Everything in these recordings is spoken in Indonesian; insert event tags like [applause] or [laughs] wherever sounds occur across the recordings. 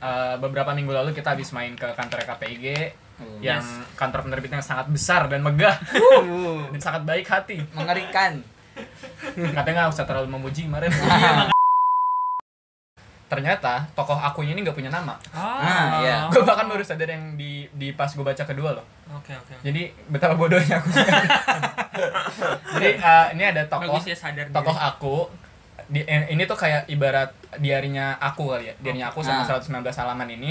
eh, beberapa minggu lalu kita habis main ke kantor KPIG Oh, yang kantor penerbitnya sangat besar dan megah Uh, dan [laughs] sangat baik hati. Mengerikan. Katanya nggak usah terlalu memuji kemarin. [laughs] Ternyata tokoh akunya ini nggak punya nama. Ah, iya. Gue bahkan baru sadar yang di di pas gue baca kedua loh. Oke oke. Jadi betapa bodohnya aku. [laughs] Jadi eh, ini ada tokoh Bagus ya sadar diri. tokoh aku di, eh, ini tuh kayak ibarat diarinya aku kali ya diarinya aku sama Ah. 119 halaman ini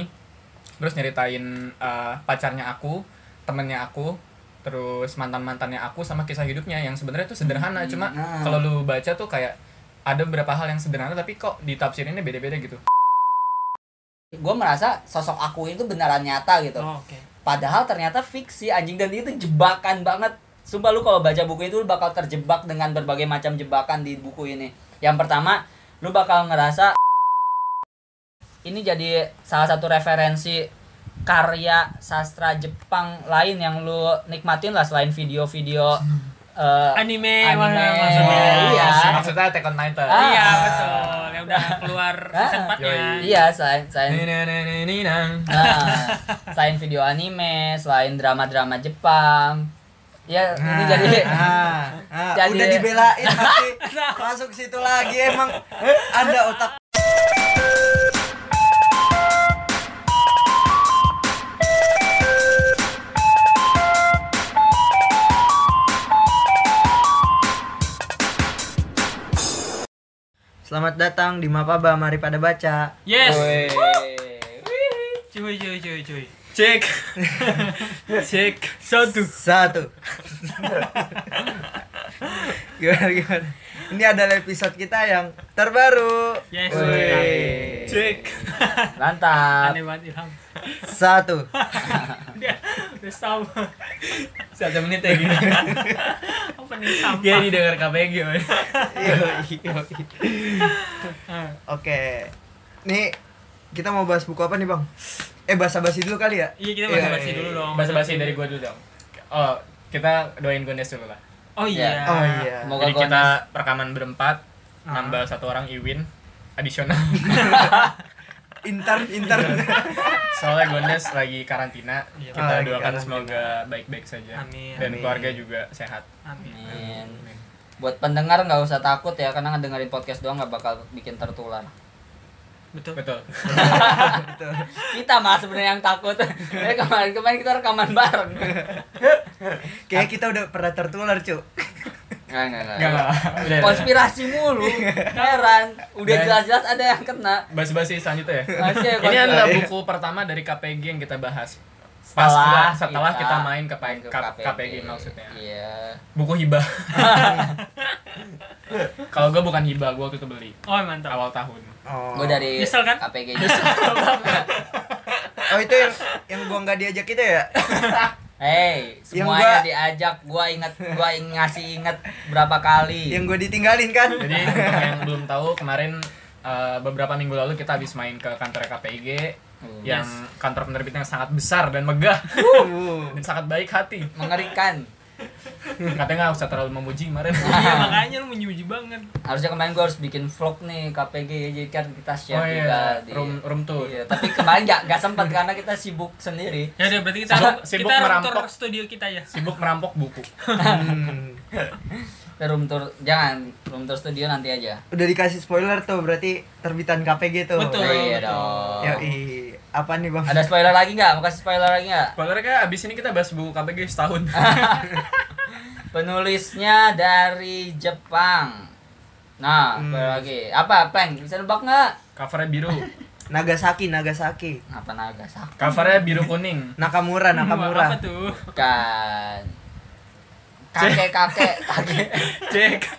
terus nyeritain eh, pacarnya aku temennya aku terus mantan mantannya aku sama kisah hidupnya yang sebenarnya tuh sederhana cuma Ah. kalau lu baca tuh kayak ada beberapa hal yang sederhana tapi kok ditafsirinnya beda-beda gitu Gue merasa sosok aku itu beneran nyata gitu. Oh, Oke. Padahal ternyata fiksi anjing dan itu jebakan banget. Sumpah lu kalau baca buku itu lu bakal terjebak dengan berbagai macam jebakan di buku ini. Yang pertama, lu bakal ngerasa ini jadi salah satu referensi karya sastra Jepang lain yang lu nikmatin lah selain video-video [laughs] eh, Anime, Anime, maksudnya. iya. maksudnya Attack on Titan Ah. Iya betul. Yang udah keluar Ah. season 4 nya. Yoi. iya selain selain. Nah, selain video anime, selain drama-drama Jepang. Ya, ini jadi ah, ah, Jadi- udah dibelain tapi masuk situ lagi emang anda otak Selamat datang di Mapaba, mari pada baca. Yes. Cuy cuy cuy cuy. Cek [laughs] cek Satu. Satu. gimana gimana? Ini adalah episode kita yang terbaru. Yes. Woi. cek Mantap. Aneh banget Ilham. Satu. [laughs] Dia udah tahu. satu menit ya gini [laughs] Opening sampah. dia didengar KPG. Ah. Oke. Nih kita mau bahas buku apa nih, Bang? Eh, basa-basi dulu kali ya? Iya kita Iya, basa-basi iya, dulu iya. dong. basa-basi dari gua dulu dong oh kita doain Gondes dulu lah Oh iya. Oh iya. Semoga jadi kita rekaman berempat Ah. nambah satu orang Iwin adisional Intern, [laughs] intern. soalnya Gondes lagi karantina Iya. kita Oh, lagi doakan karantina. semoga baik-baik saja Amin. dan Amin. keluarga juga sehat Amin. Amin. Buat pendengar nggak usah takut ya karena ngedengerin podcast doang nggak bakal bikin tertular. Betul. betul [laughs] Betul. Kita mah sebenarnya yang takut. Eh kemarin kemarin kita rekaman bareng. Kayaknya kita udah pernah tertular, Cuk. Nggak nggak nggak. Enggak, enggak. Udah. Konspirasi mulu. Heran. Udah jelas-jelas ada yang kena. Basi-basi selanjutnya ya. Masih ya, Ini adalah buku pertama dari KPG yang kita bahas. Pas Setelah gua- setelah kita kita, main ke, main ke K- KPG maksudnya. Iya. Buku hibah. [laughs] Kalau gue bukan hibah, gue waktu itu beli Oh mantap. awal tahun. Oh. Gue dari Nyesel kan? KPG. [laughs] [laughs] Oh, itu yang yang gua nggak diajak itu ya? Hey, Yang semuanya gua- diajak. Gua inget, gua ing- ngasih inget berapa kali. Yang gue ditinggalin kan? Jadi untuk yang belum tahu kemarin eh, beberapa minggu lalu kita habis main ke kantor KPIG Hmm. yang kantor penerbitnya sangat besar dan megah Uh. [laughs] dan sangat baik hati. Mengerikan. Katanya nggak usah terlalu memuji kemarin. Iya [laughs] makanya lu menyuji banget. Harusnya kemarin gua harus bikin vlog nih KPG ya, jadi kan kita share Oh juga iya, di room room tour. Iya, tapi kemarin nggak nggak sempat karena kita sibuk sendiri. Ya udah berarti kita Sibuk- sibuk kita merampok. studio kita ya. Sibuk merampok buku. [laughs] Hmm. Room tour jangan room tour studio nanti aja. Udah dikasih spoiler tuh, berarti terbitan KPG tuh. Betul. Oh, iya dong. Yoi. Apa nih, Bang? Ada spoiler lagi nggak? Mau kasih spoiler lagi nggak? Spoilernya kayak abis ini kita bahas buku KPG setahun. [laughs] Penulisnya dari Jepang. Nah, Hmm. spoiler lagi. Apa, Plank? Bisa nebak nggak? Covernya biru. [laughs] Nagasaki, Nagasaki. Apa Nagasaki? Covernya biru kuning. Nakamura, [laughs] Apa Nakamura. tuh? Kan. Kakek [laughs] kakek kakek. Cek. [laughs]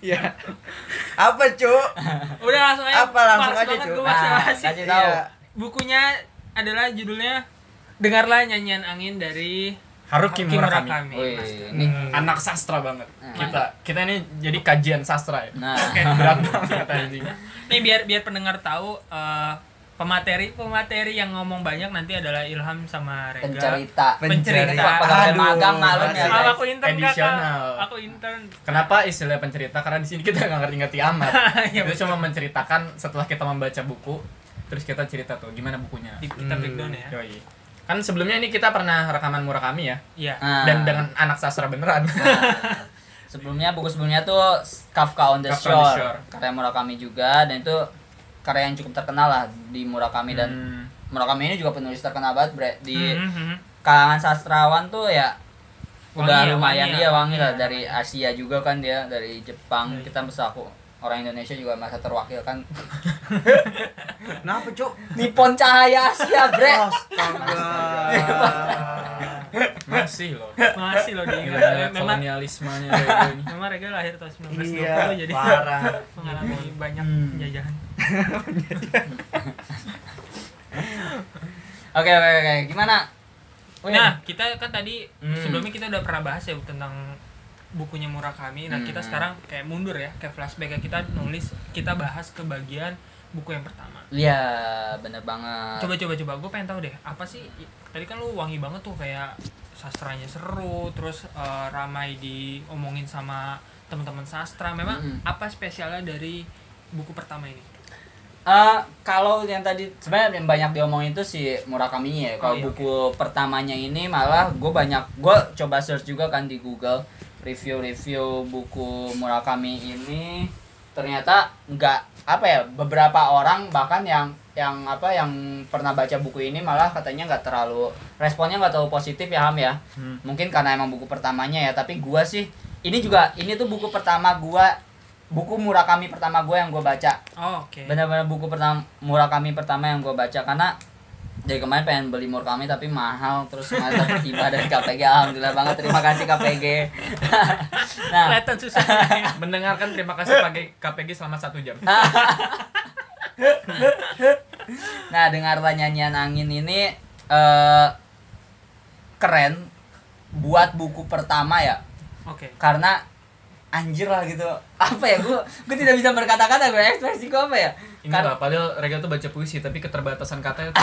Iya. Apa, Cuk? Udah langsung aja. Apa, langsung aja, Cuk. Nah, kasih tahu. Iya. Bukunya adalah judulnya Dengarlah nyanyian angin dari Haruki Haruki Murakami. Murakami. Wih, ini Hmm. Anak sastra banget. Hmm. Kita kita ini jadi kajian sastra ya. nah. Berat banget anjing. Nih biar biar pendengar tahu eh, pemateri pemateri yang ngomong banyak nanti adalah Ilham sama Rega pencerita Pencerita. Aduh, magang maklum ya. Ah, guys. aku intern kakak aku intern Kenapa istilah pencerita? Karena di sini kita nggak ngerti-ngerti amat. [laughs] Ya, Itu cuma menceritakan setelah kita membaca buku, terus kita cerita tuh gimana bukunya. di kita Hmm. breakdown ya Yoi. Kan sebelumnya ini kita pernah rekaman Murakami ya, iya Nah, dan dengan anak sastra beneran. sebelumnya buku sebelumnya tuh Kafka on the, Kafka on the Shore, Shore. karya Murakami juga dan itu karya yang cukup terkenal lah di Murakami dan Hmm. Murakami ini juga penulis terkenal banget bre di Mhm, mhm. kalangan sastrawan tuh ya udah Wangi ya, lumayan wangi dia ya, wangi wangi lah ya. dari Asia juga kan dia dari Jepang Iya. kita bisa aku orang Indonesia juga merasa terwakilkan [laughs] Kenapa, Cuk? Nippon Cahaya Asia bre Astaga. [laughs] Masih loh. masih loh diingat Gila, memang kolonialismenya [laughs] memang Rega lahir tahun 1920 Iya, jadi parah. mengalami banyak Hmm. Oke oke oke gimana Wih, Nah, kita kan tadi Hmm. sebelumnya kita udah pernah bahas ya tentang bukunya Murakami. Nah, kita Hmm. sekarang kayak mundur ya, kayak flashback ya. Kita nulis, kita bahas ke bagian buku yang pertama. iya bener banget Coba coba coba, gue pengen tahu deh, apa sih tadi kan lu wangi banget tuh kayak sastranya seru, terus eh, ramai diomongin sama teman-teman sastra. Memang Mm-mm. apa spesialnya dari buku pertama ini? Eh, kalau yang tadi sebenarnya yang banyak diomongin itu si Murakami ya. Kalau Oh, iya, buku pertamanya ini malah gue banyak gue coba search juga kan di Google review-review buku Murakami ini ternyata nggak apa ya beberapa orang bahkan yang yang apa yang pernah baca buku ini malah katanya nggak terlalu responnya nggak terlalu positif ya Ham ya Hmm. mungkin karena emang buku pertamanya ya tapi gua sih ini juga ini tuh buku pertama gua buku Murakami pertama gua yang gua baca Oh, oke. benar-benar buku pertama Murakami pertama yang gue baca karena dari kemarin pengen beli Murakami tapi mahal terus kemarin [laughs] dapet tiba dari KPG alhamdulillah banget terima kasih KPG [laughs] nah Kelihatan susah. Mendengarkan terima kasih pakai KPG selama satu jam. [laughs] nah dengarlah nyanyian angin ini eh keren buat buku pertama ya Oke. karena anjir lah gitu apa ya gue gue tidak bisa berkata-kata gue ekspresi gue apa ya Ini Karena- lah, padahal Rega tuh baca puisi tapi keterbatasan kata itu [laughs]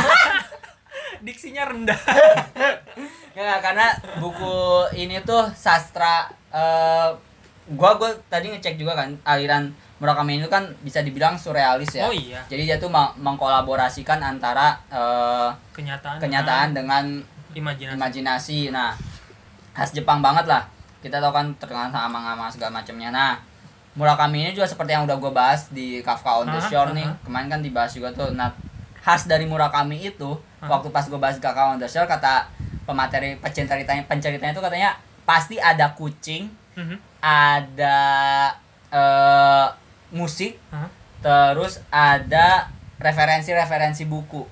Diksinya rendah. [laughs] Ya, karena buku ini tuh sastra eh gua gua tadi ngecek juga kan aliran Murakami itu kan bisa dibilang surrealis ya. Oh iya, Jadi dia tuh meng- mengkolaborasikan antara eh, kenyataan. kenyataan dengan imajinasi. imajinasi. Nah, khas Jepang banget lah. Kita tahu kan terkenal sama sama segala macamnya. Nah, Murakami ini juga seperti yang udah gue bahas di Kafka on the Shore nih. Kemarin kan dibahas juga tuh. Nah, khas dari Murakami itu waktu pas gue bahas Kafka on the Shore kata pemateri penceritanya penceritanya itu katanya pasti ada kucing, Mhm. ada eh, musik, terus ada referensi-referensi buku.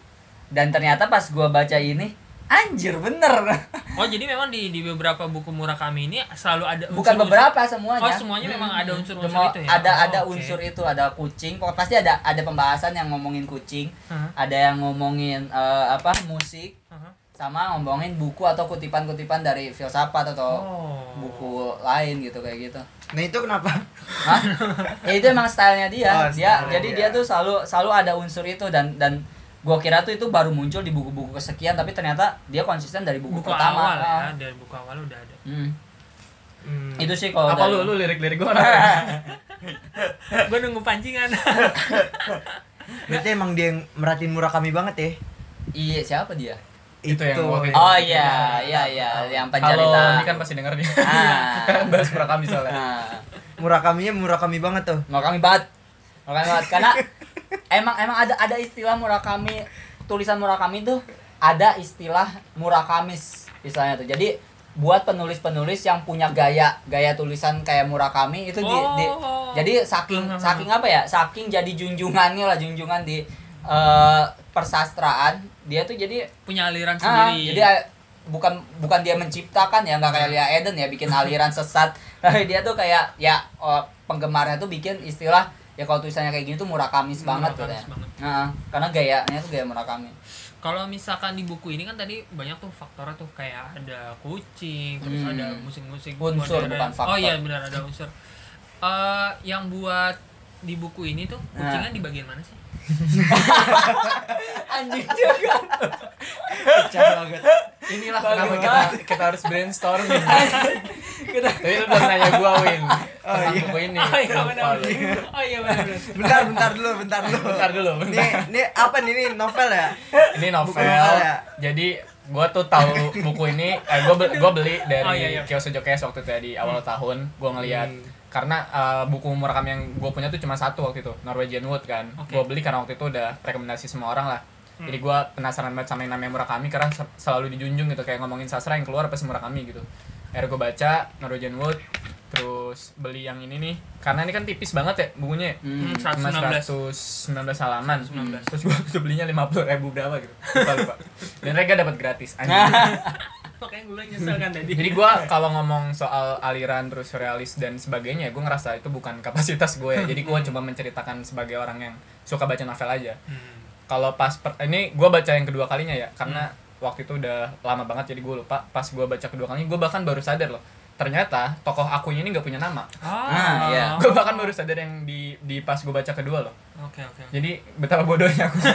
Dan ternyata pas gua baca ini, anjir bener. [laughs] Oh jadi memang di di beberapa buku Murakami ini selalu ada Bukan unsur-unsur- beberapa semuanya. Oh semuanya memang ada Hmm. unsur-unsur Semua- itu ya. Ada Oh, ada oke. unsur itu, ada kucing. Pokoknya pasti ada ada pembahasan yang ngomongin kucing, Aha, ada yang ngomongin eh, apa musik, aha. sama ngomongin buku atau kutipan-kutipan dari filsafat atau Oh. buku lain gitu kayak gitu. Nah, itu kenapa? Hah? [laughs] ya itu emang stylenya dia. Oh, dia stylenya jadi dia. dia tuh selalu selalu ada unsur itu dan dan gua kira tuh itu baru muncul di buku-buku kesekian tapi ternyata dia konsisten dari buku, buku pertama. awal ya, Ah. dari buku awal udah ada. Hmm. Hmm. Itu sih kalau apa dari- lu lu lirik-lirik gua [laughs] Gue nunggu pancingan. [laughs] Berarti emang dia yang merhatiin Murakami banget ya? Iya, siapa dia? Itu yang waktu itu. Oh iya, iya iya, yang pencerita. ini kan pasti denger nih. Ah. [laughs] Kan bahas Murakami soalnya. Nah, Murakaminya Murakami banget tuh. Murakami banget. Murakami banget karena emang emang ada ada istilah Murakami tulisan Murakami tuh ada istilah Murakamis istilahnya tuh. Jadi buat penulis-penulis yang punya gaya gaya tulisan kayak Murakami itu di, di- Oh. jadi saking saking apa ya? Saking jadi junjungannya lah junjungan di eh, persastraan dia tuh jadi punya aliran Ah, sendiri. jadi eh, bukan bukan dia menciptakan ya nggak kayak Lia Eden ya bikin aliran sesat. Tapi [laughs] dia tuh kayak ya oh, penggemarnya tuh bikin istilah ya kalau tulisannya kayak gini tuh murakamis banget tuh Murakamis ya. banget. Nah, karena gayanya tuh gaya murakami. Kalau misalkan di buku ini kan tadi banyak tuh faktornya tuh kayak ada kucing, terus Hmm. ada musik-musik Unsur, modern. bukan faktor. Oh iya benar ada unsur. Eh yang buat di buku ini tuh kucingnya Nah. di bagian mana sih? [laughs] Anjing juga. Pecah banget. inilah Bagus kenapa kita kita harus brainstorming Kita tapi lu belum nanya gua Win Oh, iya. buku ini Oh iya benar. Oh iya benar. Bentar, bentar dulu, bentar dulu. bentar dulu bentar nih apa nih ini novel ya? ini Buku novel novel ya? jadi gua tuh tahu buku ini eh gua be- gua beli dari Oh, iya, iya. Kiyosu Jokes waktu itu ya di awal tahun gua ngeliat Hmm. Karena eh, buku Murakami yang gua punya tuh cuma satu waktu itu Norwegian Wood kan Oke. gua beli karena waktu itu udah rekomendasi semua orang lah Hmm. jadi gua penasaran banget sama yang namanya Murakami karena se- selalu dijunjung gitu kayak ngomongin sastra yang keluar pasti Murakami gitu akhirnya gua baca Norwegian Wood terus beli yang ini nih karena ini kan tipis banget ya bukunya ya. Hmm. cuma 119. 119 halaman 119. [laughs] terus tuh belinya 50 ribu berapa gitu lupa lupa [laughs] dan Rega dapat gratis anjing [laughs] Makanya gue nyesel kan tadi. jadi gua kalau ngomong soal aliran terus surrealis dan sebagainya gua ngerasa itu bukan kapasitas gue ya jadi gua cuma menceritakan sebagai orang yang suka baca novel aja Hmm. kalau pas per- ini gua baca yang kedua kalinya ya karena waktu itu udah lama banget jadi gue lupa pas gua baca kedua kalinya gue bahkan baru sadar loh ternyata tokoh akunya ini nggak punya nama Ah, iya. gue bahkan baru sadar yang di di pas gue baca kedua loh Oke oke. jadi betapa bodohnya aku [laughs]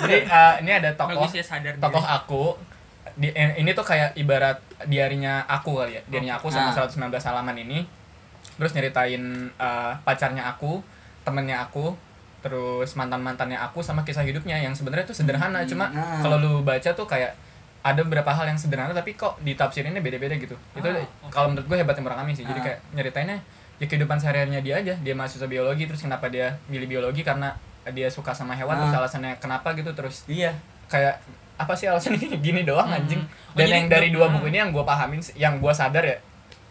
jadi eh, ini ada tokoh ya sadar tokoh diri. aku di, eh, ini tuh kayak ibarat diarinya aku kali ya diarinya aku sama Ah. 119 halaman ini terus nyeritain eh, pacarnya aku temennya aku terus mantan mantannya aku sama kisah hidupnya yang sebenarnya tuh sederhana cuma Ah. kalau lu baca tuh kayak ada beberapa hal yang sederhana tapi kok ditafsirinnya beda-beda gitu itu Ah, oke. kalau menurut gue hebatnya Murakami sih jadi Ah. kayak nyeritainnya ya kehidupan sehari-harinya dia aja dia mahasiswa biologi terus kenapa dia milih biologi karena dia suka sama hewan Ah. terus alasannya kenapa gitu terus Iya. kayak apa sih alasan ini [laughs] gini doang Hmm. anjing Oh, dan jadi yang dari du- dua hmm. buku ini yang gue pahamin yang gue sadar ya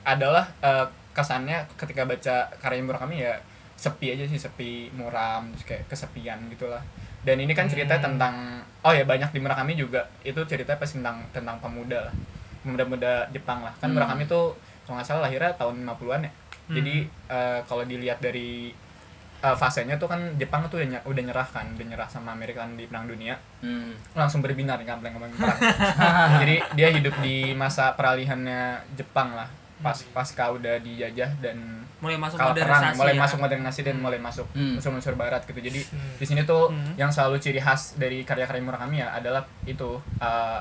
adalah eh, kesannya ketika baca karya Murakami ya sepi aja sih sepi muram terus kayak kesepian gitulah dan ini kan cerita Hmm. tentang oh ya banyak di Murakami juga itu cerita pas tentang tentang pemuda lah pemuda-pemuda Jepang lah kan Hmm. Murakami tuh kalau nggak salah lahirnya tahun 50-an ya Hmm. jadi eh, kalau dilihat dari eh, fasenya tuh kan Jepang tuh udah, ny- udah nyerah kan udah nyerah sama Amerika kan di perang dunia Hmm. langsung berbinar kan ngomongin perang. [laughs] Jadi dia hidup di masa peralihannya Jepang lah. Pas pasca udah dijajah dan mulai masuk kalah perang, modernisasi mulai ya. masuk modernisasi dan mulai masuk Hmm. unsur-unsur barat gitu. Jadi Hmm. di sini tuh Hmm. yang selalu ciri khas dari karya-karya Murakami ya adalah itu uh,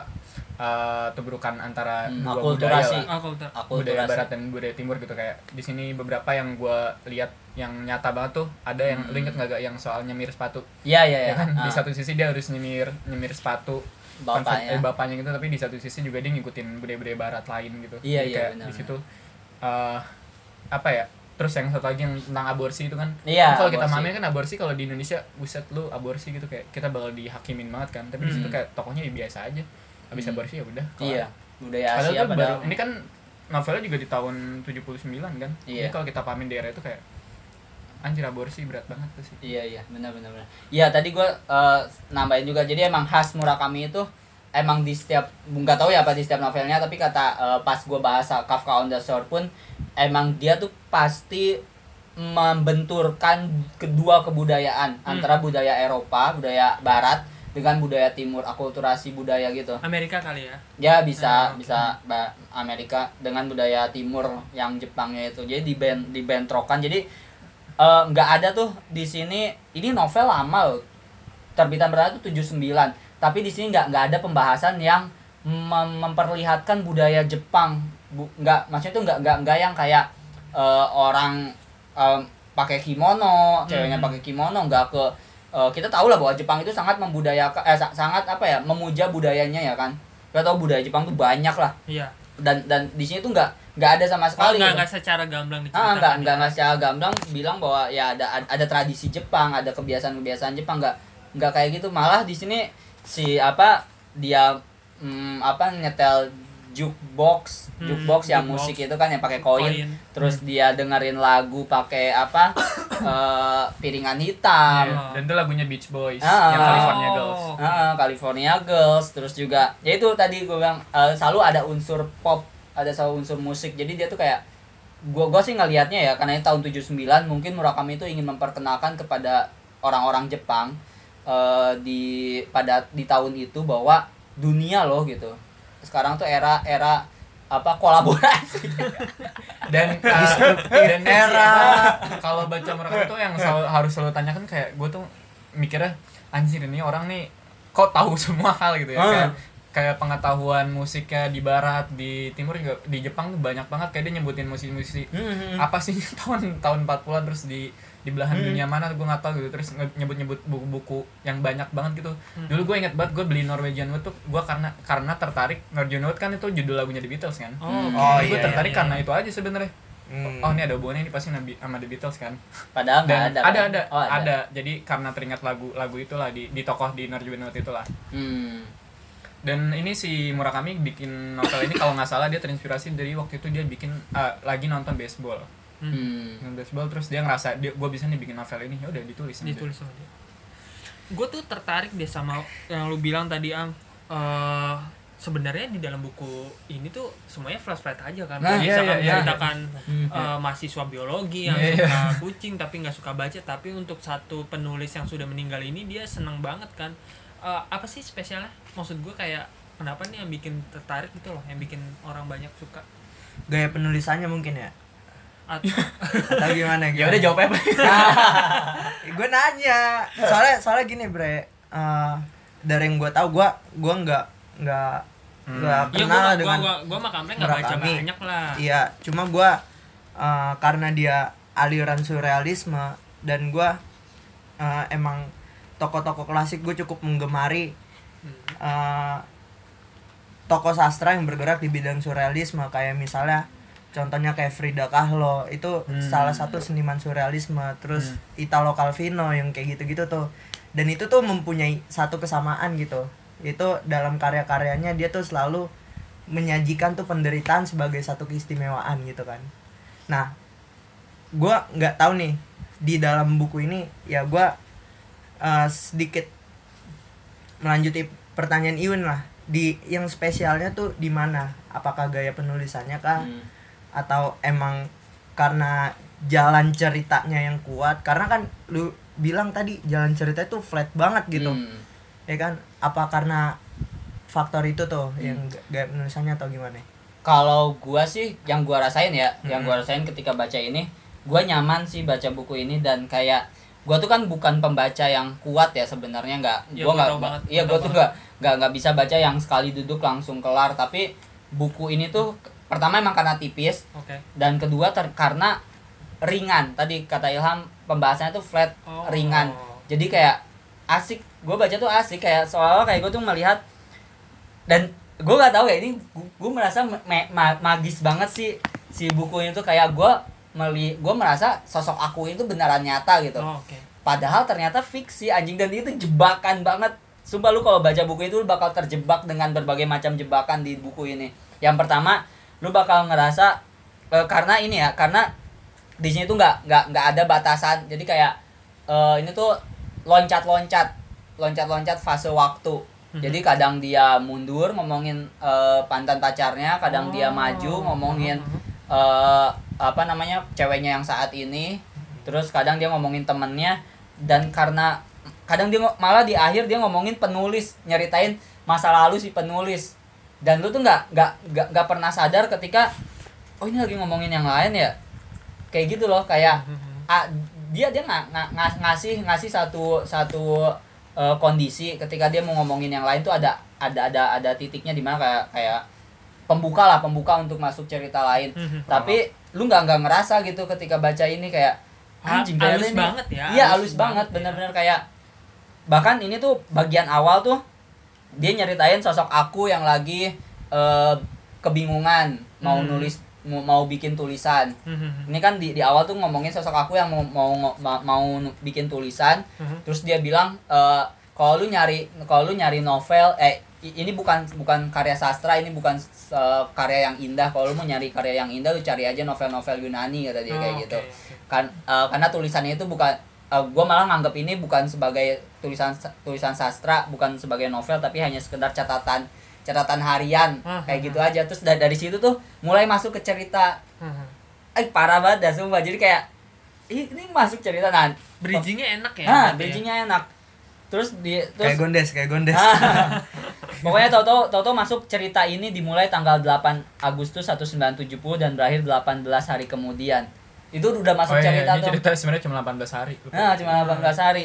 uh, tubrukan antara Hmm, dua akulturasi. budaya lah Ah, budaya barat dan budaya timur gitu kayak di sini beberapa yang gua lihat yang nyata banget tuh ada yang Hmm. lu inget nggak gak yang soal nyemir sepatu Iya iya ya iya. kan di Ah. satu sisi dia harus nyemir nyemir sepatu konsep- bapaknya. eh, bapaknya gitu tapi di satu sisi juga dia ngikutin budaya-budaya barat lain gitu Iya, Jadi iya, kayak di situ eh, apa ya terus yang satu lagi yang tentang aborsi itu kan Iya, kalau kita mamain kan aborsi kalau di Indonesia buset lu aborsi gitu kayak kita bakal dihakimin banget kan tapi di situ Hmm. kayak tokohnya ya biasa aja habis Hmm. aborsi ya udah. Iya. Budaya Padahal Asia baru, padahal. ini kan novelnya juga di tahun 79 kan Iya. jadi kalau kita pahamin daerah itu kayak anjir aborsi berat banget tuh sih Iya iya benar benar benar. Iya tadi gua eh, nambahin juga jadi emang khas Murakami itu emang di setiap nggak tahu ya apa di setiap novelnya tapi kata eh, pas gua bahasa Kafka on the Shore pun emang dia tuh pasti membenturkan kedua kebudayaan Hmm. antara budaya Eropa budaya Barat dengan budaya Timur akulturasi budaya gitu Amerika kali ya. ya bisa Ah, oke. bisa Amerika dengan budaya Timur yang Jepangnya itu jadi diben dibentrokan jadi eh, nggak ada tuh di sini. Ini novel lama loh. Terbitan berapa tuh 79 tapi di sini nggak nggak ada pembahasan yang mem- memperlihatkan budaya Jepang. Bu, nggak maksudnya tuh nggak nggak nggak yang kayak eh, orang em, pakai kimono ceweknya Hmm. pakai kimono nggak ke eh, kita tahu lah bahwa Jepang itu sangat membudayakan eh sa- sangat apa ya memuja budayanya ya kan. Kita tahu budaya Jepang tuh banyak lah. Iya. dan dan di sini tuh nggak nggak ada sama Oh, sekali gitu. enggak secara gamblang Ah, diceritakan. enggak, ya. enggak, enggak secara gamblang bilang bahwa ya ada ada tradisi Jepang, ada kebiasaan-kebiasaan Jepang, enggak enggak kayak gitu. Malah di sini si apa dia hmm, apa nyetel jukebox, Hmm, jukebox yang jukebox. musik itu kan yang pakai koin. Terus dia dengerin lagu pakai apa? [coughs] eh, piringan hitam. Iya. dan itu lagunya Beach Boys Ah. yang California Oh. Girls. Ah, California Girls terus juga ya itu tadi gue bilang eh, selalu ada unsur pop ada selalu unsur musik. Jadi dia tuh kayak gue gue sih ngelihatnya ya karena ini tahun 79 mungkin Murakami itu ingin memperkenalkan kepada orang-orang Jepang eh, di pada di tahun itu bahwa dunia loh gitu. Sekarang tuh era era apa kolaborasi. [laughs] Dan uh, dan era. kalau baca Murakami tuh yang selalu, harus selalu tanyakan kayak gue tuh mikirnya anjir ini orang nih kok tahu semua hal gitu ya Ah. kayak kayak pengetahuan musiknya di barat di timur juga di Jepang tuh banyak banget kayak dia nyebutin musisi-musisi Hmm. apa sih [laughs] tahun tahun 40-an terus di di belahan dunia mana gue nggak tahu gitu terus nyebut-nyebut buku-buku yang banyak banget gitu dulu gue inget banget gue beli Norwegian Wood tuh gue karena karena tertarik Norwegian Wood kan itu judul lagunya The Beatles kan Oh, Hmm. oke. Oh, gue iya, tertarik iya, karena iya. itu aja sebenarnya Hmm. oh ini ada hubungannya ini pasti nabi sama The Beatles kan Padahal nggak ada. ada kan? ada, Oh, ada jadi karena teringat lagu lagu itulah di di tokoh di Norwegian Wood itulah Hmm. Dan ini si Murakami bikin novel ini kalau nggak salah dia terinspirasi dari waktu itu dia bikin eh, lagi nonton baseball Hmm. nonton baseball terus dia ngerasa dia gue bisa nih bikin novel ini ya udah ditulis aja. ditulis sama dia gue tuh tertarik deh sama yang lu bilang tadi ang Eh, sebenarnya di dalam buku ini tuh semuanya flash flash aja kan Nah, iya, bisa iya, iya. menceritakan Hmm. eh, mahasiswa biologi yang Iya, suka kucing tapi nggak suka baca tapi untuk satu penulis yang sudah meninggal ini dia senang banget kan Eh, apa sih spesialnya maksud gue kayak kenapa nih yang bikin tertarik gitu loh yang bikin orang banyak suka Gaya penulisannya mungkin ya. At- [laughs] Atau gimana? ya udah jawab apa [laughs] gue nanya. Soalnya soalnya gini, Bre. Eh, dari yang gue tahu gue gue nggak nggak nggak Iya, kenal gua, dengan gua, gua, gua mah kampret nggak baca banyak lah. Iya, cuma gua uh, karena dia aliran surrealisme dan gua uh, emang tokoh-tokoh klasik gue cukup menggemari. Uh, tokoh sastra yang bergerak di bidang surrealisme kayak misalnya contohnya kayak Frida Kahlo itu Hmm. salah satu seniman surrealisme terus Italo Calvino yang kayak gitu-gitu tuh. Dan itu tuh mempunyai satu kesamaan gitu. Itu dalam karya-karyanya dia tuh selalu menyajikan tuh penderitaan sebagai satu keistimewaan gitu kan. Nah gua nggak tahu nih di dalam buku ini ya gua uh, sedikit melanjuti pertanyaan Iwan lah. Di yang spesialnya tuh di mana? Apakah gaya penulisannya kah? Hmm. atau emang karena jalan ceritanya yang kuat? Karena kan lu bilang tadi jalan cerita itu flat banget gitu. Hmm. ya kan? Apa karena faktor itu tuh yang ga- gaya penulisannya atau gimana? Kalau gua sih yang gua rasain ya, yang Mm-mm. gua rasain ketika baca ini, gua nyaman sih baca buku ini dan kayak gua tuh kan bukan pembaca yang kuat ya sebenarnya nggak Iya, gua gua nggak iya gua tahu tuh nggak nggak nggak bisa baca yang sekali duduk langsung kelar. Tapi buku ini tuh pertama emang karena tipis Oke. dan kedua ter- karena ringan. Tadi kata Ilham pembahasannya tuh flat Oh. ringan. Jadi kayak asik gue baca tuh asik. Kayak seolah kayak gue tuh melihat dan gue gak tahu ya ini gue merasa me- ma- magis banget sih si buku ini tuh. Kayak gue meli gue merasa sosok aku itu beneran nyata gitu. Oh, oke. padahal ternyata fiksi anjing dan itu jebakan banget. Sumpah lu kalau baca buku itu lu bakal terjebak dengan berbagai macam jebakan di buku ini. Yang pertama lu bakal ngerasa eh, karena ini ya karena di sini tuh nggak nggak nggak ada batasan. Jadi kayak eh, ini tuh loncat loncat loncat loncat fase waktu. Jadi kadang dia mundur ngomongin eh, pantan pacarnya kadang dia Oh. maju ngomongin eh apa namanya ceweknya yang saat ini. Terus kadang dia ngomongin temennya dan karena kadang dia malah di akhir dia ngomongin penulis nyeritain masa lalu si penulis. Dan lu tuh nggak nggak nggak nggak pernah sadar ketika oh ini lagi ngomongin yang lain ya? Kayak gitu loh kayak ah, dia dia nggak nggak- ngas- ngasih ngasih satu satu eh, kondisi ketika dia mau ngomongin yang lain tuh ada ada ada ada titiknya di mana kayak kayak pembuka lah pembuka untuk masuk cerita lain Mhm. tapi lu nggak nggak ngerasa gitu ketika baca ini kayak Ha- anjing halus banget ya, iya halus halus banget ya. bener-bener kayak bahkan ini tuh bagian awal tuh dia nyeritain sosok aku yang lagi eh, kebingungan mau Hmm. nulis mau, mau bikin tulisan Mhm. ini kan di, di awal tuh ngomongin sosok aku yang mau mau mau, mau bikin tulisan Mhm. terus dia bilang eh, kalau lu nyari kalau lu nyari novel eh ini bukan bukan karya sastra ini bukan eh, karya yang indah. Kalau lu mau nyari karya yang indah lu cari aja novel-novel Yunani kata dia kayak Oh, gitu. oke, oke. kan eh, karena tulisannya itu bukan gue malah nganggap ini bukan sebagai tulisan tulisan sastra bukan sebagai novel tapi hanya sekedar catatan catatan harian. Ah, kayak gitu aja. Terus dari, dari situ tuh mulai masuk ke cerita. Eh parah banget dah sumpah. Jadi kayak ih, ini masuk cerita. Nah Bridgingnya enak ya. nah ya? bridgingnya enak. Terus di kayak terus gondes kayak gondes. Ah. [laughs] Pokoknya Toto Toto masuk cerita ini dimulai tanggal 8 Agustus 1970 dan berakhir 18 hari kemudian. Itu udah masuk oh iya, cerita ini tuh. cerita sebenarnya cuma 18 hari Lupa. Nah, cuma 18 hari.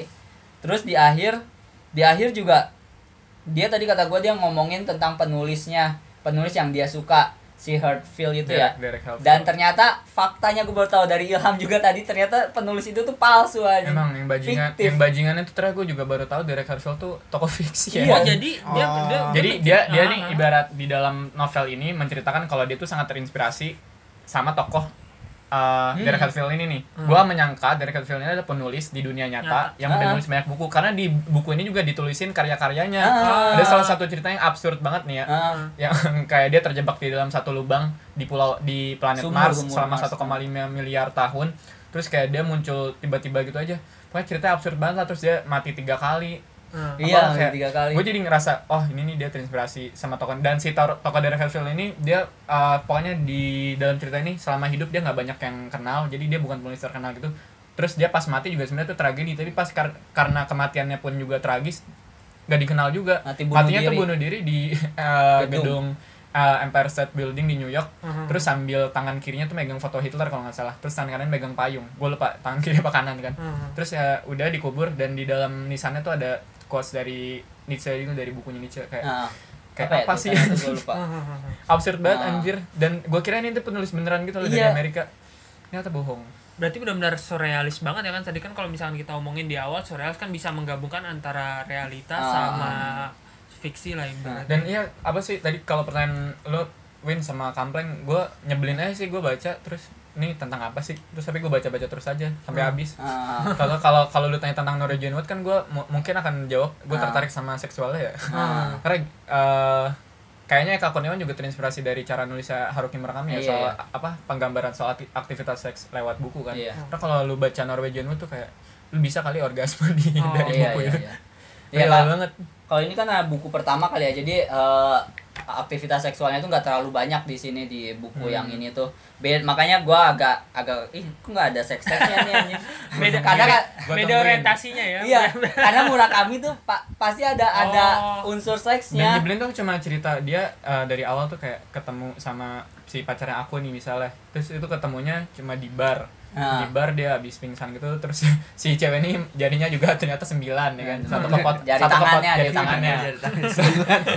Terus di akhir di akhir juga dia tadi kata gue dia ngomongin tentang penulisnya, penulis yang dia suka si Hartfield itu ya. Derek- Halford. Dan ternyata faktanya gue baru tahu dari Ilham [laughs] juga tadi ternyata penulis itu tuh palsu aja. Emang yang bajingan, Fiktif. yang bajingannya tuh ternyata gue juga baru tahu Derek Harfield tuh tokoh fiksi Iya. Oh, ya. jadi dia, Oh. dia Jadi bikin- dia dia ah, nih ibarat di dalam novel ini menceritakan kalau dia tuh sangat terinspirasi sama tokoh uh, Hmm. Derek Harfield ini nih. Hmm. Gua menyangka Derek Harfield ini adalah penulis di dunia nyata Nyata. yang udah Ah. nulis banyak buku karena di buku ini juga ditulisin karya-karyanya. Ah. Ada salah satu cerita yang absurd banget nih ya. Ah, yang [laughs] kayak dia terjebak di dalam satu lubang di pulau di planet Sumur, Mars selama Mars. 1,5 miliar tahun terus kayak dia muncul tiba-tiba gitu aja pokoknya ceritanya absurd banget lah terus dia mati tiga kali Ah. iya, kayak- tiga kali. gue jadi ngerasa oh ini nih dia terinspirasi sama tokoh dan si tokoh Derek Harfield ini dia uh, pokoknya di dalam cerita ini selama hidup dia nggak banyak yang kenal jadi dia bukan penulis terkenal gitu terus dia pas mati juga sebenarnya tuh tragedi tapi pas kar- karena kematiannya pun juga tragis nggak dikenal juga Mati bunuh matinya tuh diri. bunuh diri di uh, Gedung. gedung, uh, Empire State Building di New York Mhm. terus sambil tangan kirinya tuh megang foto Hitler kalau nggak salah terus tangan kanan megang payung gue lupa tangan kiri apa kanan kan Mhm. terus ya udah dikubur dan di dalam nisannya tuh ada quotes dari Nietzsche itu dari bukunya Nietzsche kayak Nah, kayak apa, ya, sih gua lupa. [laughs] Absurd banget Ah. anjir dan gue kira ini tuh penulis beneran gitu loh dari Iya. Amerika ternyata bohong Berarti benar-benar surrealis banget ya kan tadi kan kalau misalkan kita omongin di awal surrealis kan bisa menggabungkan antara realitas Ah. sama fiksi lah ibaratnya. dan iya apa sih tadi kalau pertanyaan lo Win sama Kampleng gue nyebelin aja sih gue baca terus ini tentang apa sih terus tapi gue baca baca terus aja sampai Hmm. habis Ah, kalau kalau kalau lu tanya tentang Norwegian Wood kan gue mungkin akan jawab gue Ah. tertarik sama seksualnya ya ah. karena eh, kayaknya Kak Kurniawan juga terinspirasi dari cara nulisnya Haruki Murakami ya Iya, soal apa penggambaran soal akti- aktivitas seks lewat buku kan Iya. karena kalau lu baca Norwegian Wood tuh kayak lu bisa kali orgasme di Oh, dari Iya, buku iya, itu iya. Real Iya, banget Kalau ini kan buku pertama kali ya, jadi eh, aktivitas seksualnya itu nggak terlalu banyak di sini di buku Hmm. yang ini tuh. Be makanya gua agak agak ih kok nggak ada seks seksnya nih anjing. [laughs] Beda karena beda, kan beda orientasinya ya. iya, [laughs] karena Murakami tuh pa- pasti ada ada Oh. unsur dan seksnya. Nyebelin tuh cuma cerita dia eh, dari awal tuh kayak ketemu sama si pacarnya aku nih misalnya terus itu ketemunya cuma di bar Nah. di bar dia habis pingsan gitu terus [laughs] si cewek ini jarinya juga ternyata sembilan ya kan satu kepot Jari satu kepot tangannya, jari jari tangannya tangannya.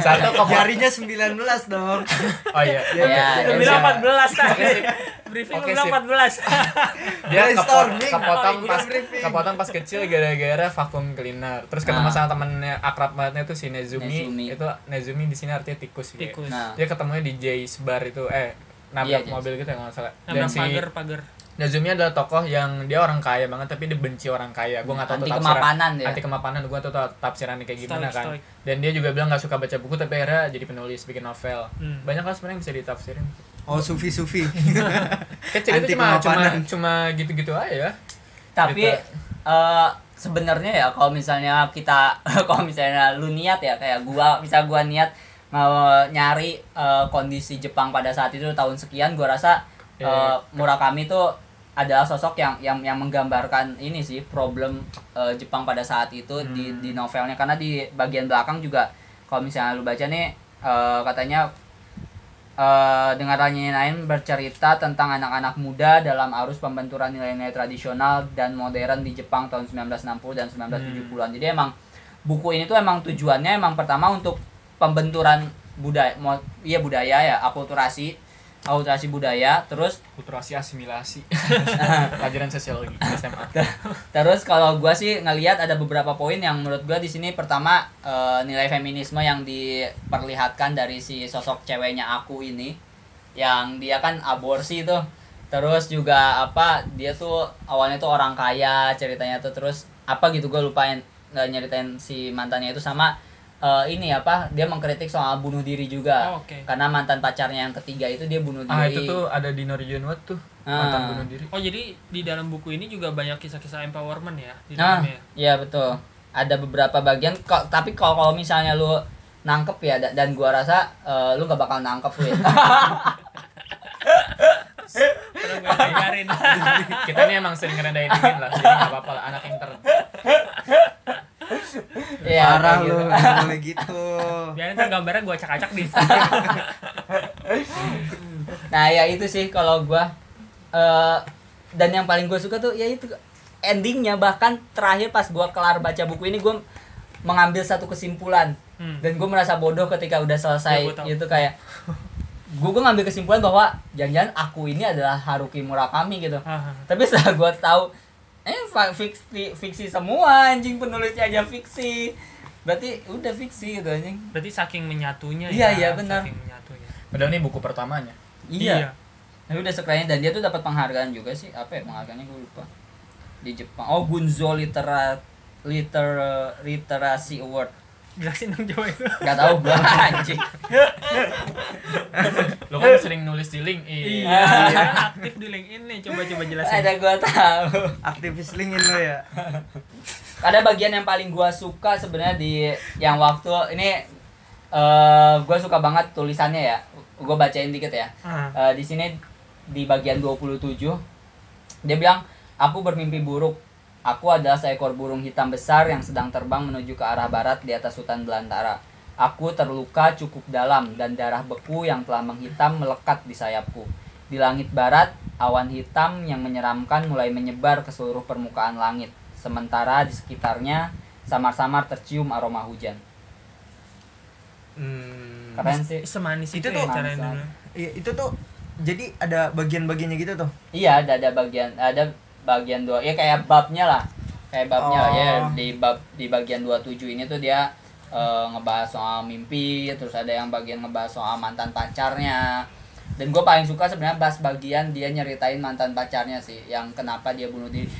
[laughs] satu kepot Jarinya 19 dong. [laughs] oh iya Iya, iya. Lu oke, bilang siap. 14 tadi. Oke, sip. Briefing bilang sip. 14. dia kepot, kepotong Oh, pas kepotong pas kecil gara-gara vakum cleaner terus ketemu Nah. sama temennya akrab bangetnya tuh si Nezumi, Nezumi. itu Nezumi di sini artinya tikus. Tikus. Nah. dia ketemunya di Jay's bar itu eh Iya, nabrak Jay's. mobil gitu ya kalau nggak salah dan Nabrak si pagar pagar. Nezumi adalah tokoh yang dia orang kaya banget tapi dia benci orang kaya gue nggak tahu Anti tafsiran kemapanan dia. anti kemapanan gue tuh tahu tafsirannya kayak gimana Stoik, kan stoik. dan dia juga bilang nggak suka baca buku tapi akhirnya jadi penulis bikin novel Hmm. banyak lah sebenarnya yang bisa ditafsirin Oh, sufi-sufi. [laughs] kecil itu Anti cuma cuma kemapanan. cuma gitu-gitu aja ya Tapi Cerita. eh sebenarnya ya kalau misalnya kita [laughs] kalau misalnya lu niat ya kayak gua misal gua niat mau nyari eh, kondisi Jepang pada saat itu tahun sekian gua rasa Iya. Murakami tuh adalah sosok yang yang yang menggambarkan ini sih problem eh, Jepang pada saat itu di Hmm. di novelnya karena di bagian belakang juga kalau misalnya lu baca nih eh, katanya eh dengan lain bercerita tentang anak-anak muda dalam arus pembenturan nilai-nilai tradisional dan modern di Jepang tahun 1960 dan 1970-an. Jadi emang buku ini tuh emang tujuannya emang pertama untuk pembenturan budaya iya budaya ya, akulturasi, akulturasi budaya, terus [laughs] kulturasi asimilasi [laughs] pelajaran sosiologi SMA Terus kalau gua sih ngelihat ada beberapa poin yang menurut gua di sini pertama eh, nilai feminisme yang diperlihatkan dari si sosok ceweknya aku ini yang dia kan aborsi tuh. Terus juga apa dia tuh awalnya tuh orang kaya ceritanya tuh terus apa gitu gua lupain nggak nyeritain si mantannya itu sama eh, ini apa dia mengkritik soal bunuh diri juga. Oh, oke. Karena mantan pacarnya yang ketiga itu dia bunuh diri. ah itu tuh ada di Norwegian Wood tuh Ah. mantan bunuh diri Oh jadi di dalam buku ini juga banyak kisah-kisah empowerment ya di Nah, dalamnya. iya betul. Ada beberapa bagian kok tapi kalau misalnya lu nangkep ya da- dan gua rasa eh, lu gak bakal nangkep. Terus [laughs] gue ngajarin. [laughs] kita nih emang sering ngerendahin Imin lah jadi nggak apa-apa lah anak inter Iya, ya Parah lu, gitu. boleh gitu. Biarin ntar gambarnya gue acak-acak di [laughs] nah ya itu sih kalau gua eh dan yang paling gue suka tuh ya itu endingnya bahkan terakhir pas gua kelar baca buku ini gua mengambil satu kesimpulan Hmm. dan gue merasa bodoh ketika udah selesai Ya, gitu kayak gue gue ngambil kesimpulan bahwa jangan-jangan aku ini adalah Haruki Murakami gitu Ah, ah. tapi setelah gue tahu eh fiksi fiksi semua anjing penulisnya aja fiksi berarti udah fiksi gitu anjing Berarti saking menyatunya Iya, ya. iya, benar. Saking menyatunya. Padahal ini buku pertamanya. iya tapi udah sekalian dan dia tuh dapat penghargaan juga sih apa ya penghargaannya gue lupa di Jepang oh Gunzo Litera Liter Literasi Award Jelasin dong coba itu. nggak tahu gua [laughs] anjing Lo kan [laughs] sering nulis di LinkedIn. Iya, aktif di LinkedIn nih. Coba-coba jelasin. ada gua tahu Aktivis LinkedIn lo ya. [laughs] ada bagian yang paling gua suka sebenarnya di yang waktu ini eh gua suka banget tulisannya ya gua bacain dikit ya. Eh, di sini di bagian 27 dia bilang aku bermimpi buruk aku adalah seekor burung hitam besar yang sedang terbang menuju ke arah barat di atas hutan belantara aku terluka cukup dalam dan darah beku yang telah menghitam melekat di sayapku di langit barat awan hitam yang menyeramkan mulai menyebar ke seluruh permukaan langit sementara di sekitarnya samar-samar tercium aroma hujan Hmm. keren sih Semanis Itu itu, tuh- ya. Iya, itu tuh jadi ada bagian-bagiannya gitu tuh. Iya, ada ada bagian ada bagian dua ya kayak babnya lah. Kayak babnya Oh. ya di bab di bagian 27 ini tuh dia eh, ngebahas soal mimpi, terus ada yang bagian ngebahas soal mantan pacarnya. Dan gue paling suka sebenarnya bahas bagian dia nyeritain mantan pacarnya sih, yang kenapa dia bunuh diri.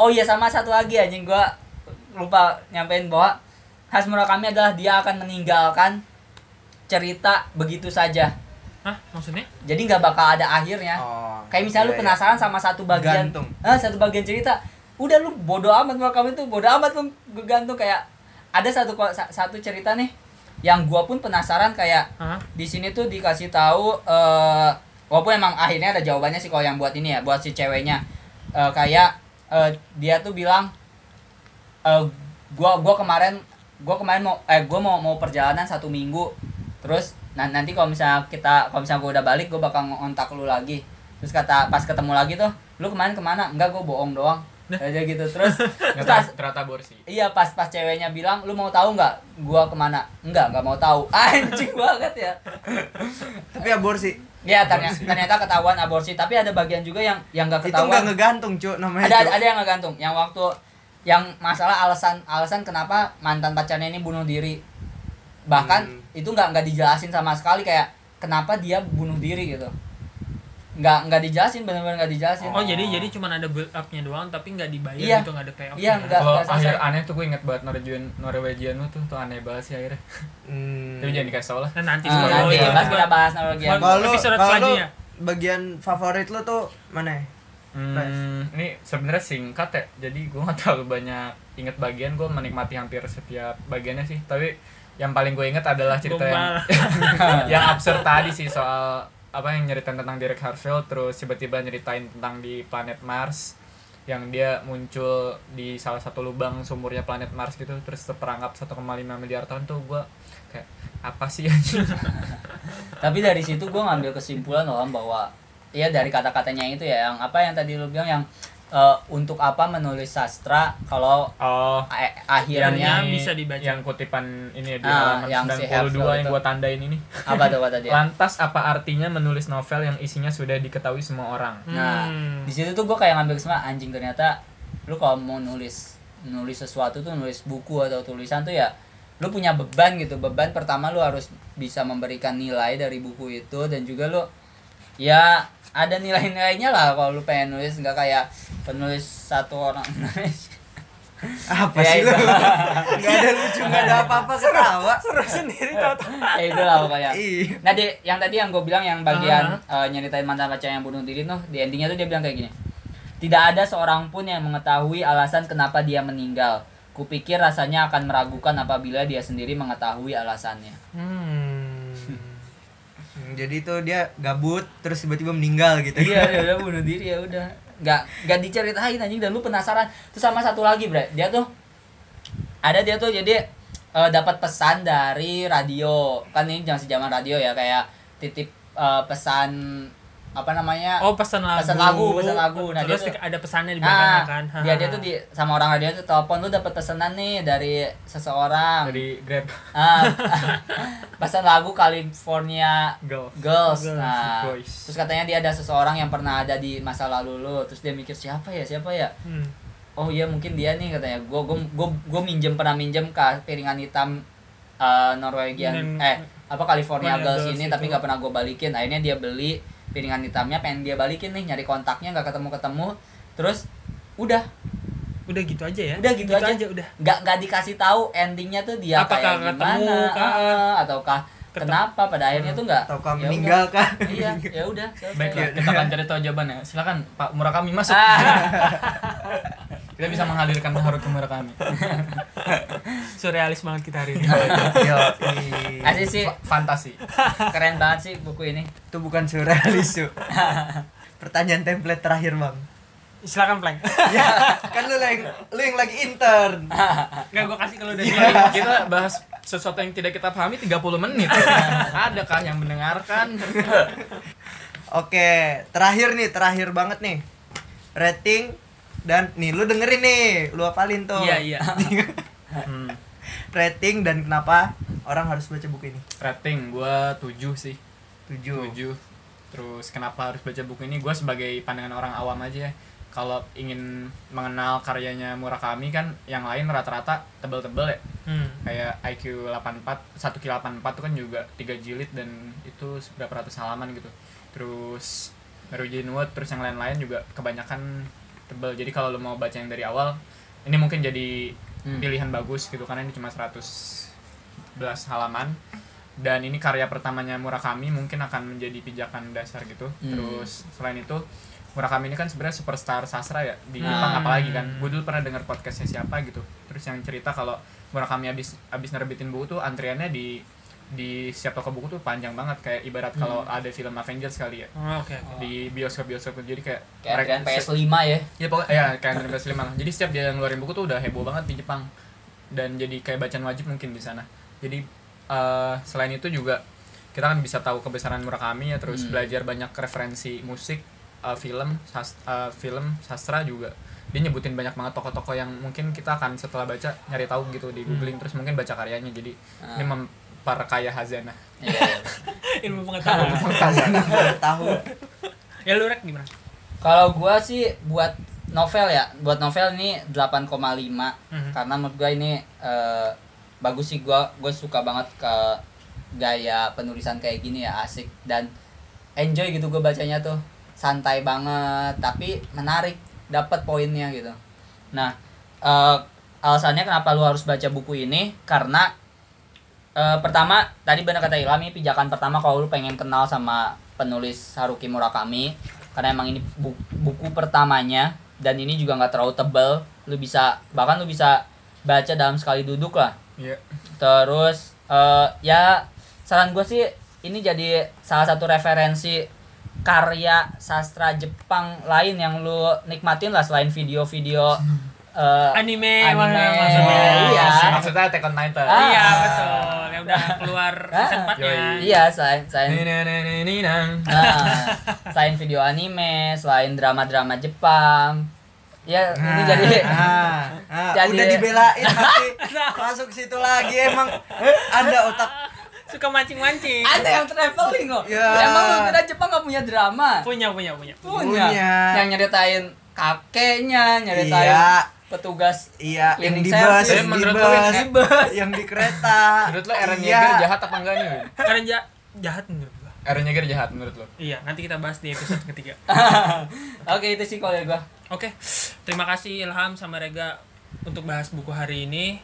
Oh iya sama satu lagi anjing gue lupa nyampein bahwa khas Murakami adalah dia akan meninggalkan cerita begitu saja. Hah? Maksudnya? Jadi nggak bakal ada akhirnya Oh. kayak misalnya lu iya, iya. penasaran sama satu bagian Gantung. ah satu bagian cerita udah lu bodoh amat kamu itu bodoh amat lu gantung kayak ada satu satu cerita nih yang gua pun penasaran kayak Hah? di sini tuh dikasih tahu eh walaupun emang akhirnya ada jawabannya sih kalau yang buat ini ya buat si ceweknya Eh, kayak eh, dia tuh bilang eh gua gua kemarin gua kemarin mau eh gua mau mau perjalanan satu minggu terus nah, nanti kalau misalnya kita kalau misalnya gua udah balik gua bakal ngontak lu lagi. Terus kata pas ketemu lagi tuh lu kemarin ke mana? Enggak gua bohong doang. Aja gitu [laughs] terus pas, Ternyata, borsi. iya pas pas ceweknya bilang lu mau tahu nggak gua ke mana? Enggak nggak mau tahu. [laughs] Anjing banget ya. Tapi aborsi. ya ternyata ternyata ketahuan aborsi tapi ada bagian juga yang yang nggak Itu nggak ketahuan. ngegantung, Cuk, namanya. ada Cuk. ada yang ngegantung. Yang waktu yang masalah alasan alasan kenapa mantan pacarnya ini bunuh diri bahkan Hmm. itu nggak nggak dijelasin sama sekali kayak kenapa dia bunuh diri gitu nggak nggak dijelasin benar-benar nggak dijelasin Oh, jadi jadi cuma ada build up-nya doang tapi nggak dibayar Iya. gitu, nggak ada payoff. Iya, nggak. Kalau selesai. akhir aneh tuh gue inget banget Norwegian Norwegian tuh tuh aneh banget sih akhirnya. Hmm. Tapi jangan dikasih tau lah. Nah, nanti Ah, spoiler nanti ya. pas kita bahas Norwegian Kalau kalau bagian favorit lu tuh mana ya? Hmm, ini sebenarnya singkat ya. Jadi gue nggak terlalu banyak inget bagian. Gue menikmati hampir setiap bagiannya sih. Tapi yang paling gue inget adalah cerita yang [laughs] yang [laughs] absurd tadi sih soal apa yang nyeritain tentang Derek Harfield terus tiba-tiba nyeritain tentang di planet Mars yang dia muncul di salah satu lubang sumurnya planet Mars gitu terus terperangkap 1,5 miliar tahun tuh gua kayak apa sih anjing? [laughs] Tapi dari situ gue ngambil kesimpulan loh bahwa ya dari kata-katanya itu ya yang apa yang tadi lu bilang yang eh, untuk apa menulis sastra kalau oh akhirnya Yang bisa dibaca. yang kutipan ini ya di Ah, halaman yang si 92 Harfield yang gua tandain ini. Apa tuh kata dia [laughs] lantas apa artinya menulis novel yang isinya sudah diketahui semua orang? Nah, Hmm. di situ tuh gue kayak ngambil kesimpulan anjing ternyata lu kalau mau nulis nulis sesuatu tuh nulis buku atau tulisan tuh ya lu punya beban gitu. Beban pertama lu harus bisa memberikan nilai dari buku itu dan juga lu ya ada nilai-nilainya lah kalau lu pengen nulis nggak kayak penulis satu orang Apa Ya, sih lu? Enggak ada lucu, enggak ada apa-apa ketawa. Seru sendiri tau [laughs] ya itu lah pokoknya Iya. Nah, di, yang tadi yang gue bilang yang bagian eh, nyeritain mantan pacar yang bunuh diri tuh di endingnya tuh dia bilang kayak gini. Tidak ada seorang pun yang mengetahui alasan kenapa dia meninggal. Kupikir rasanya akan meragukan apabila dia sendiri mengetahui alasannya. Hmm. Jadi tuh dia gabut terus tiba-tiba meninggal gitu. Iya, dia udah [laughs] bunuh diri ya udah. Nggak nggak diceritain anjing dan lu penasaran. Terus sama satu lagi, Bre. Dia tuh ada dia tuh jadi eh, dapat pesan dari radio kan ini jangan sejaman radio ya kayak titip eh, pesan apa namanya Oh pesan lagu. Pesan lagu, pesan lagu. Nah, Terus dia tuh- ada pesannya di belakangnya Nah, kan. dia dia tuh di sama orang radio tuh telepon lu dapat pesanan nih dari seseorang. dari grab Ah, [laughs] pesan lagu California girl Girls. Girls, Nah, boys. terus katanya dia ada seseorang yang pernah ada di masa lalu lu. Terus dia mikir siapa ya, siapa ya? Hmm. Oh iya mungkin dia nih katanya. Gue gue gue gue minjem pernah minjem ke piringan hitam eh, Norwegian Dan- eh apa California California Girls Girls ini itu. tapi nggak pernah gue balikin. Akhirnya dia beli piringan hitamnya pengen dia balikin nih nyari kontaknya nggak ketemu ketemu. Terus udah Udah gitu aja ya. Udah gitu aja. udah. nggak nggak dikasih tahu endingnya tuh dia Apakah kayak ketemu gimana kah? ah, ataukah kenapa pada akhirnya tuh nggak Ataukah ya meninggal udah. kah? iya ya udah baiklah kita akan cari tahu jawabannya silakan Pak Murakami masuk Ah. [laughs] kita bisa menghadirkan Haruki Murakami [laughs] Surrealis banget kita hari ini. Yo, asli sih Fa- fantasi keren banget sih buku ini itu bukan surrealis Cuk. [laughs] Pertanyaan template terakhir bang. Silakan Plank. ya kan lu yang lu yang lagi intern. Enggak gua kasih kalau udah Jadi siap. kita bahas sesuatu yang tidak kita pahami 30 menit adakah yang mendengarkan Oke, terakhir nih, terakhir banget nih. Rating dan nih lu dengerin nih, lu apalin tuh. Iya, iya. [laughs] hmm. Rating dan kenapa orang harus baca buku ini? rating gua 7 sih 7. 7 terus kenapa harus baca buku ini gue sebagai pandangan orang awam aja ya kalau ingin mengenal karyanya Murakami kan yang lain rata-rata tebel-tebel ya Hmm. kayak IQ 84 1 Q 84 tuh kan juga 3 jilid dan itu berapa ratus halaman gitu terus Norwegian Wood terus yang lain-lain juga kebanyakan tebel jadi kalau lo mau baca yang dari awal ini mungkin jadi Hmm. pilihan bagus gitu karena ini cuma 111 halaman dan ini karya pertamanya Murakami mungkin akan menjadi pijakan dasar gitu Hmm. terus selain itu Murakami ini kan sebenarnya superstar sastra ya di Hmm. Jepang apalagi kan gue dulu pernah dengar podcastnya siapa gitu terus yang cerita kalau Murakami abis abis nerbitin buku tuh antriannya di di setiap toko buku tuh panjang banget. Kayak ibarat kalau Hmm. ada film Avengers kali ya. Oh, oke oke. di bioskop bioskop. Jadi kayak kayak se- PS5 ya. Ya pokoknya ya kayak PS5 lah. Jadi setiap dia ngeluarin buku tuh udah heboh banget di Jepang. Dan jadi kayak bacaan wajib mungkin di sana. Jadi eh, selain itu juga kita kan bisa tahu kebesaran Murakami ya. Terus Hmm. belajar banyak referensi musik eh, film sas- eh, film sastra juga. Dia nyebutin banyak banget tokoh-tokoh yang mungkin kita akan setelah baca nyari tahu gitu di googling. Terus mungkin baca karyanya. Jadi ini Ah. memperkaya hazanah Iya, iya. [laughs] Ilmu pengetahuan. tahu. ya lu rek gimana? kalau gua sih buat novel ya buat novel ini 8,5 Mhm. karena menurut gua ini eh, bagus sih gua gue suka banget ke gaya penulisan kayak gini ya asik dan enjoy gitu gue bacanya tuh santai banget tapi menarik dapat poinnya gitu nah eh, alasannya kenapa lu harus baca buku ini karena eh, pertama tadi benar kata Ilham ini pijakan pertama kalau lu pengen kenal sama penulis Haruki Murakami karena emang ini bu- buku pertamanya dan ini juga nggak terlalu tebel lu bisa bahkan lu bisa baca dalam sekali duduk lah Iya. terus eh, ya saran gue sih ini jadi salah satu referensi karya sastra Jepang lain yang lu nikmatin lah selain video-video eh, Anime, Anime, maksudnya. iya. maksudnya Attack on Titan Ah. Iya, betul. Yang udah keluar Ah. season 4-nya. Yoi. iya selain selain. Nah, selain video anime, selain drama-drama Jepang. Ya, ini jadi ah, ah, Jadi- udah dibelain tapi masuk situ lagi emang Anda otak Suka mancing-mancing. ada yang traveling loh. Ya. Emang lu kira Jepang gak punya drama? Punya, punya, punya. Punya. Punya. Yang nyeritain kakeknya, nyeritain Iya. Petugas Iya, yang Cleaning di bus, yang di bus, [laughs] ini- di bus. yang di kereta. Menurut lo Eren Iya. Yeager jahat apa enggak nih? Karena ja jahat menurut gua. Eren Yeager jahat menurut lo? Iya, nanti kita bahas di episode ketiga. [laughs] Oke, itu sih kalau dari gua. Oke, terima kasih Ilham sama Rega untuk bahas buku hari ini.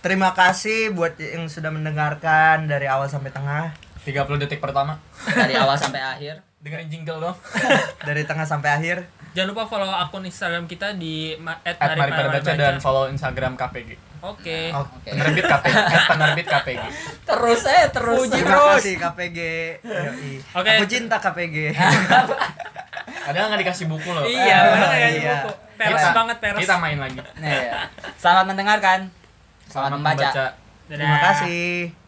Terima kasih buat yang sudah mendengarkan dari awal sampai tengah, 30 detik pertama. Dari awal sampai akhir. Dengerin jingle dong. [laughs] dari tengah sampai akhir. Jangan lupa follow akun Instagram kita di At mari pada baca dan follow Instagram KPG. Oke. Oke. Oke. Penerbit KPG. [laughs] At penerbit KPG. Terus eh terus. Puji Terima terus. kasih KPG. Yoi. Oke. Aku cinta KPG. [laughs] Padahal nggak dikasih buku loh. Iya, Ah, benar ya iya. buku. Peres Kita- banget peres. Kita main lagi. Nah, ya. Selamat mendengarkan. Selamat, membaca. Dadah. Terima kasih.「